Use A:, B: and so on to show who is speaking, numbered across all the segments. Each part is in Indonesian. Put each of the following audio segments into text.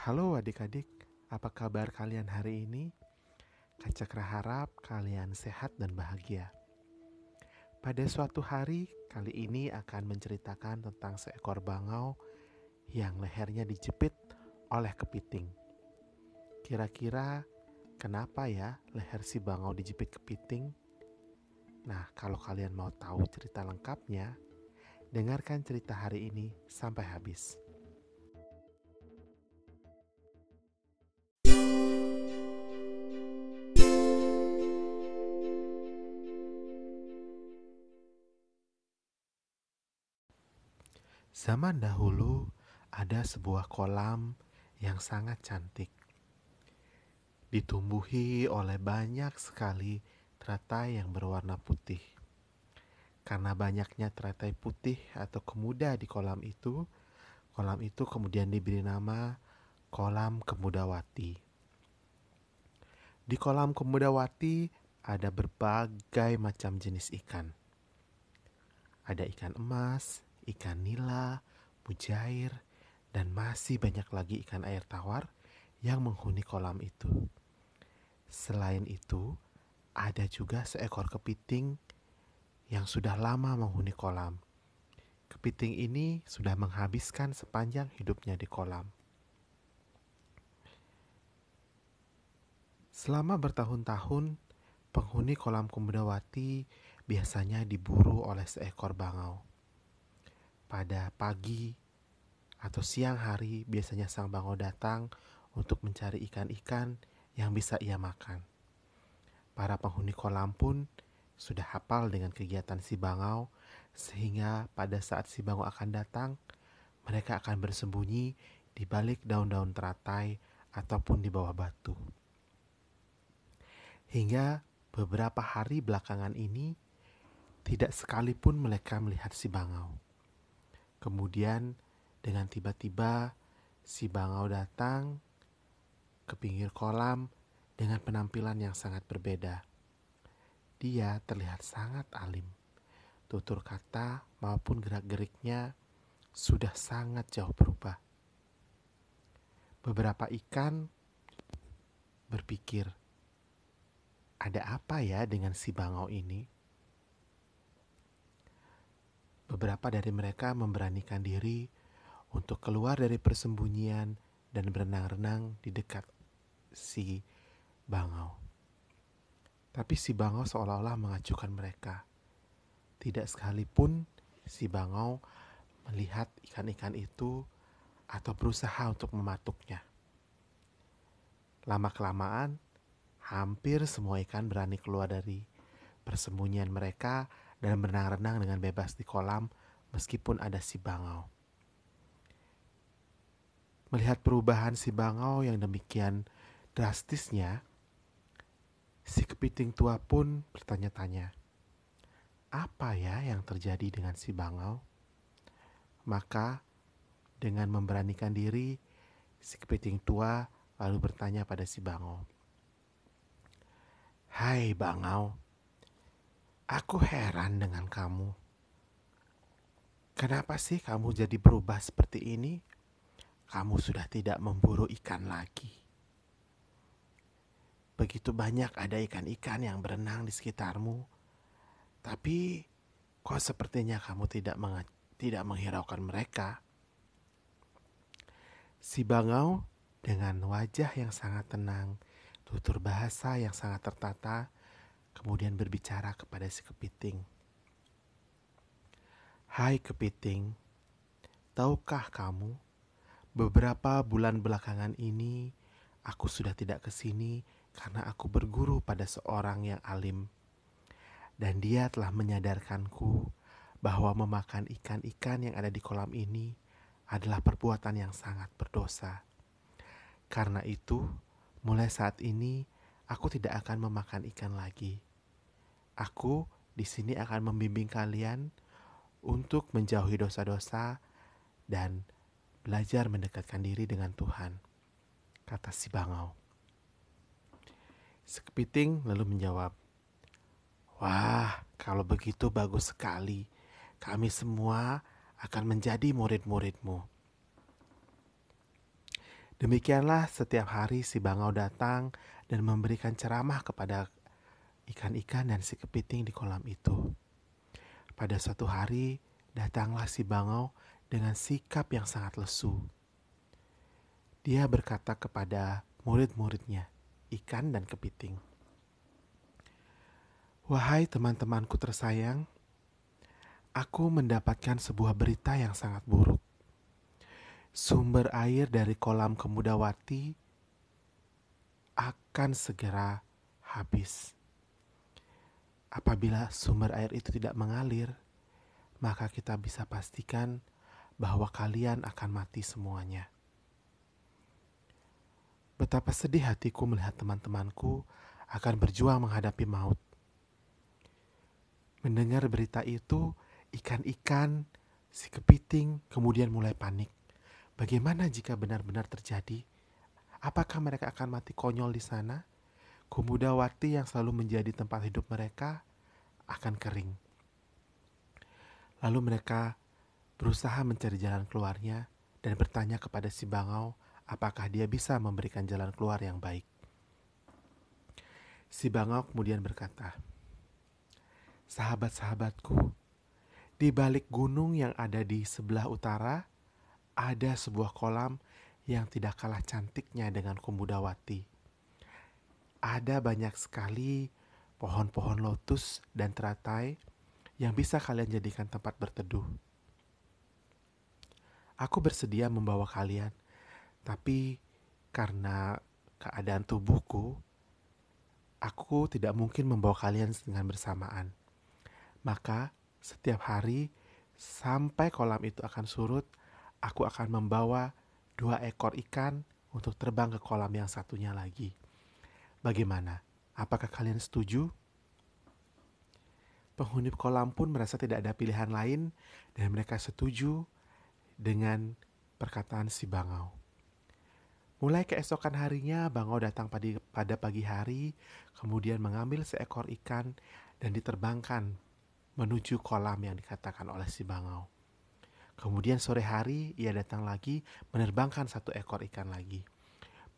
A: Halo adik-adik, apa kabar kalian hari ini? Kak Cakra harap kalian sehat dan bahagia. Pada suatu hari, kali ini akan menceritakan tentang seekor bangau yang lehernya dijepit oleh kepiting. Kira-kira kenapa ya leher si bangau dijepit kepiting? Nah, kalau kalian mau tahu cerita lengkapnya, dengarkan cerita hari ini sampai habis. Zaman dahulu ada sebuah kolam yang sangat cantik. Ditumbuhi oleh banyak sekali teratai yang berwarna putih. Karena banyaknya teratai putih atau kemuda di kolam itu, kolam itu kemudian diberi nama Kolam Kemudawati. Di kolam Kemudawati ada berbagai macam jenis ikan. Ada ikan emas, ikan nila, mujair, dan masih banyak lagi ikan air tawar yang menghuni kolam itu. Selain itu, ada juga seekor kepiting yang sudah lama menghuni kolam. Kepiting ini sudah menghabiskan sepanjang hidupnya di kolam. Selama bertahun-tahun, penghuni kolam Kumudawati biasanya diburu oleh seekor bangau. Pada pagi atau siang hari biasanya sang bangau datang untuk mencari ikan-ikan yang bisa ia makan. Para penghuni kolam pun sudah hafal dengan kegiatan si bangau sehingga pada saat si bangau akan datang mereka akan bersembunyi di balik daun-daun teratai ataupun di bawah batu. Hingga beberapa hari belakangan ini tidak sekalipun mereka melihat si bangau. Kemudian dengan tiba-tiba si bangau datang ke pinggir kolam dengan penampilan yang sangat berbeda. Dia terlihat sangat alim. Tutur kata maupun gerak-geriknya sudah sangat jauh berubah. Beberapa ikan berpikir, ada apa ya dengan si bangau ini? Beberapa dari mereka memberanikan diri untuk keluar dari persembunyian dan berenang-renang di dekat si bangau. Tapi si bangau seolah-olah mengacukan mereka. Tidak sekalipun si bangau melihat ikan-ikan itu atau berusaha untuk mematuknya. Lama-kelamaan, hampir semua ikan berani keluar dari persembunyian mereka dan berenang-renang dengan bebas di kolam meskipun ada si bangau. Melihat perubahan si bangau yang demikian drastisnya, si kepiting tua pun bertanya-tanya, apa ya yang terjadi dengan si bangau? Maka dengan memberanikan diri, si kepiting tua lalu bertanya pada si bangau, Hai bangau, Aku heran dengan kamu. Kenapa sih kamu jadi berubah seperti ini? Kamu sudah tidak memburu ikan lagi. Begitu banyak ada ikan-ikan yang berenang di sekitarmu, tapi kok sepertinya kamu tidak tidak menghiraukan mereka. Si bangau dengan wajah yang sangat tenang, tutur bahasa yang sangat tertata, kemudian berbicara kepada si kepiting. Hai kepiting, tahukah kamu, beberapa bulan belakangan ini aku sudah tidak ke sini karena aku berguru pada seorang yang alim. Dan dia telah menyadarkanku bahwa memakan ikan-ikan yang ada di kolam ini adalah perbuatan yang sangat berdosa. Karena itu, mulai saat ini aku tidak akan memakan ikan lagi. Aku di sini akan membimbing kalian untuk menjauhi dosa-dosa dan belajar mendekatkan diri dengan Tuhan, kata si bangau. Sekepiting lalu menjawab, Wah, kalau begitu bagus sekali. Kami semua akan menjadi murid-muridmu. Demikianlah setiap hari si bangau datang dan memberikan ceramah kepada ikan-ikan dan si kepiting di kolam itu. Pada suatu hari, datanglah si bangau dengan sikap yang sangat lesu. Dia berkata kepada murid-muridnya, ikan dan kepiting, "Wahai teman-temanku tersayang, aku mendapatkan sebuah berita yang sangat buruk. Sumber air dari kolam Kemudawati akan segera habis." Apabila sumber air itu tidak mengalir, maka kita bisa pastikan bahwa kalian akan mati semuanya. Betapa sedih hatiku melihat teman-temanku akan berjuang menghadapi maut. Mendengar berita itu, ikan-ikan, si kepiting kemudian mulai panik. Bagaimana jika benar-benar terjadi? Apakah mereka akan mati konyol di sana? Kumudawati yang selalu menjadi tempat hidup mereka akan kering. Lalu mereka berusaha mencari jalan keluarnya dan bertanya kepada si bangau apakah dia bisa memberikan jalan keluar yang baik. Si bangau kemudian berkata, Sahabat-sahabatku, di balik gunung yang ada di sebelah utara, ada sebuah kolam yang tidak kalah cantiknya dengan Kumudawati ada banyak sekali pohon-pohon lotus dan teratai yang bisa kalian jadikan tempat berteduh. Aku bersedia membawa kalian, tapi karena keadaan tubuhku, aku tidak mungkin membawa kalian dengan bersamaan. Maka setiap hari sampai kolam itu akan surut, aku akan membawa dua ekor ikan untuk terbang ke kolam yang satunya lagi. Bagaimana? Apakah kalian setuju? Penghuni kolam pun merasa tidak ada pilihan lain dan mereka setuju dengan perkataan si bangau. Mulai keesokan harinya, bangau datang pada pagi hari, kemudian mengambil seekor ikan dan diterbangkan menuju kolam yang dikatakan oleh si bangau. Kemudian sore hari ia datang lagi menerbangkan satu ekor ikan lagi.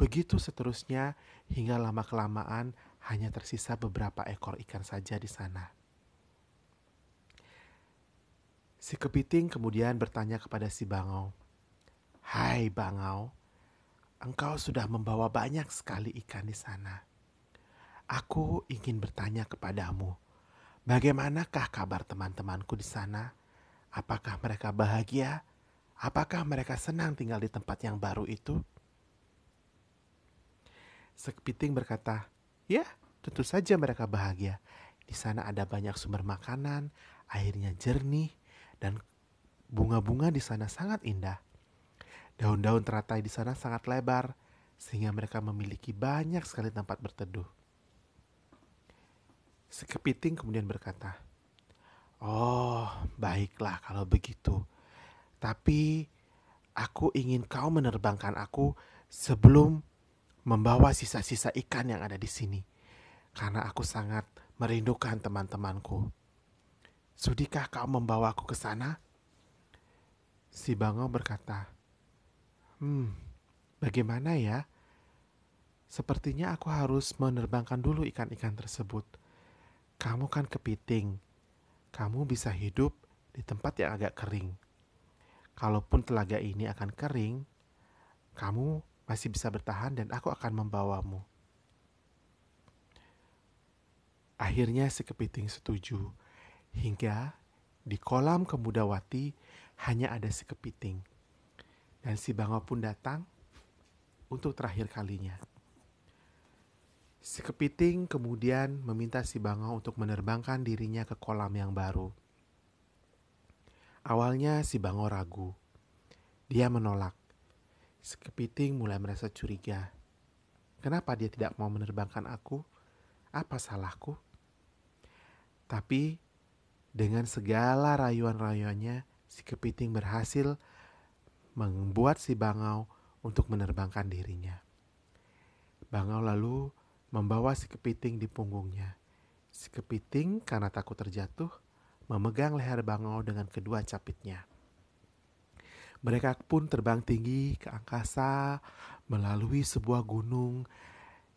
A: Begitu seterusnya hingga lama-kelamaan hanya tersisa beberapa ekor ikan saja di sana. Si kepiting kemudian bertanya kepada si bangau, "Hai bangau, engkau sudah membawa banyak sekali ikan di sana. Aku ingin bertanya kepadamu, bagaimanakah kabar teman-temanku di sana? Apakah mereka bahagia? Apakah mereka senang tinggal di tempat yang baru itu?" Sekepiting berkata, "Ya, tentu saja mereka bahagia. Di sana ada banyak sumber makanan, airnya jernih, dan bunga-bunga di sana sangat indah. Daun-daun teratai di sana sangat lebar, sehingga mereka memiliki banyak sekali tempat berteduh." Sekepiting kemudian berkata, "Oh, baiklah kalau begitu. Tapi aku ingin kau menerbangkan aku sebelum membawa sisa-sisa ikan yang ada di sini, karena aku sangat merindukan teman-temanku. Sudikah kau membawaku ke sana? Si Bango berkata, Hmm, bagaimana ya? Sepertinya aku harus menerbangkan dulu ikan-ikan tersebut. Kamu kan kepiting. Kamu bisa hidup di tempat yang agak kering. Kalaupun telaga ini akan kering, kamu masih bisa bertahan dan aku akan membawamu. Akhirnya si kepiting setuju, hingga di kolam Kemudawati hanya ada si kepiting. Dan si bangau pun datang untuk terakhir kalinya. Si kepiting kemudian meminta si bangau untuk menerbangkan dirinya ke kolam yang baru. Awalnya si bangau ragu. Dia menolak. Sekepiting mulai merasa curiga. Kenapa dia tidak mau menerbangkan aku? Apa salahku? Tapi dengan segala rayuan-rayuannya, si kepiting berhasil membuat si bangau untuk menerbangkan dirinya. Bangau lalu membawa si kepiting di punggungnya. Si kepiting karena takut terjatuh, memegang leher bangau dengan kedua capitnya. Mereka pun terbang tinggi ke angkasa, melalui sebuah gunung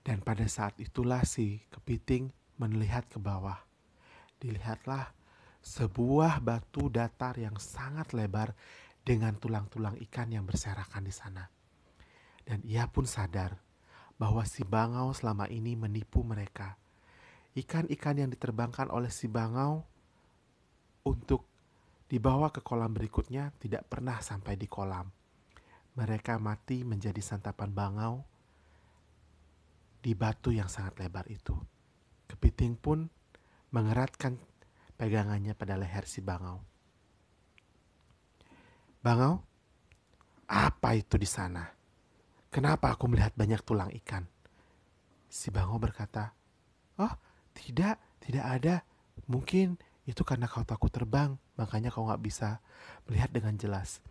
A: dan pada saat itulah si kepiting melihat ke bawah. Dilihatlah sebuah batu datar yang sangat lebar dengan tulang-tulang ikan yang berserakan di sana. Dan ia pun sadar bahwa si bangau selama ini menipu mereka. Ikan-ikan yang diterbangkan oleh si bangau untuk dibawa ke kolam berikutnya tidak pernah sampai di kolam. Mereka mati menjadi santapan bangau di batu yang sangat lebar itu. Kepiting pun mengeratkan pegangannya pada leher si bangau. Bangau, apa itu di sana? Kenapa aku melihat banyak tulang ikan? Si bangau berkata, Oh, tidak, tidak ada. Mungkin itu karena kau takut terbang, makanya kau gak bisa melihat dengan jelas.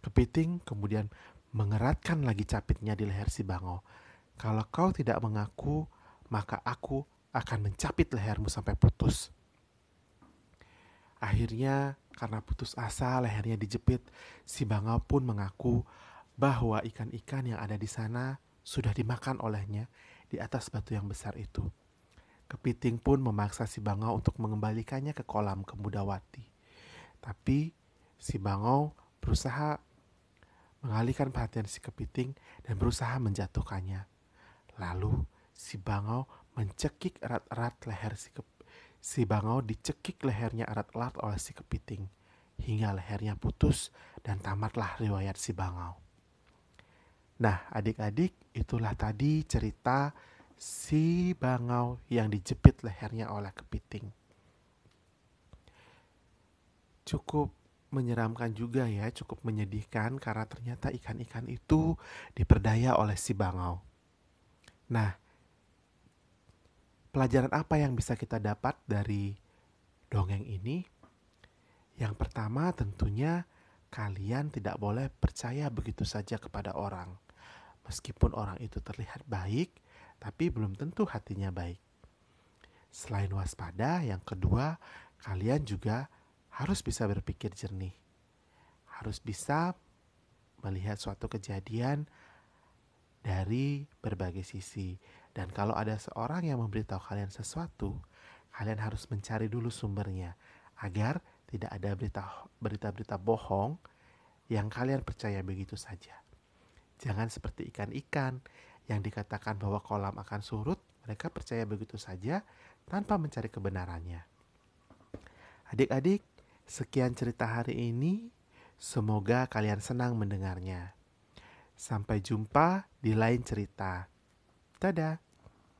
A: Kepiting kemudian mengeratkan lagi capitnya di leher si bangau. Kalau kau tidak mengaku, maka aku akan mencapit lehermu sampai putus. Akhirnya, karena putus asa lehernya dijepit, si bangau pun mengaku bahwa ikan-ikan yang ada di sana sudah dimakan olehnya di atas batu yang besar itu. Kepiting pun memaksa si bangau untuk mengembalikannya ke kolam Kemudawati. Tapi si bangau berusaha mengalihkan perhatian si kepiting dan berusaha menjatuhkannya. Lalu si bangau mencekik erat-erat leher si ke, si bangau dicekik lehernya erat-erat oleh si kepiting hingga lehernya putus dan tamatlah riwayat si bangau. Nah, adik-adik, itulah tadi cerita si bangau yang dijepit lehernya oleh kepiting. Cukup menyeramkan juga ya, cukup menyedihkan karena ternyata ikan-ikan itu diperdaya oleh si bangau. Nah, pelajaran apa yang bisa kita dapat dari dongeng ini? Yang pertama, tentunya kalian tidak boleh percaya begitu saja kepada orang. Meskipun orang itu terlihat baik, tapi belum tentu hatinya baik. Selain waspada, yang kedua, kalian juga harus bisa berpikir jernih. Harus bisa melihat suatu kejadian dari berbagai sisi. Dan kalau ada seorang yang memberitahu kalian sesuatu, kalian harus mencari dulu sumbernya agar tidak ada berita berita-berita bohong yang kalian percaya begitu saja. Jangan seperti ikan-ikan yang dikatakan bahwa kolam akan surut, mereka percaya begitu saja tanpa mencari kebenarannya. Adik-adik, sekian cerita hari ini. Semoga kalian senang mendengarnya. Sampai jumpa di lain cerita. Dadah.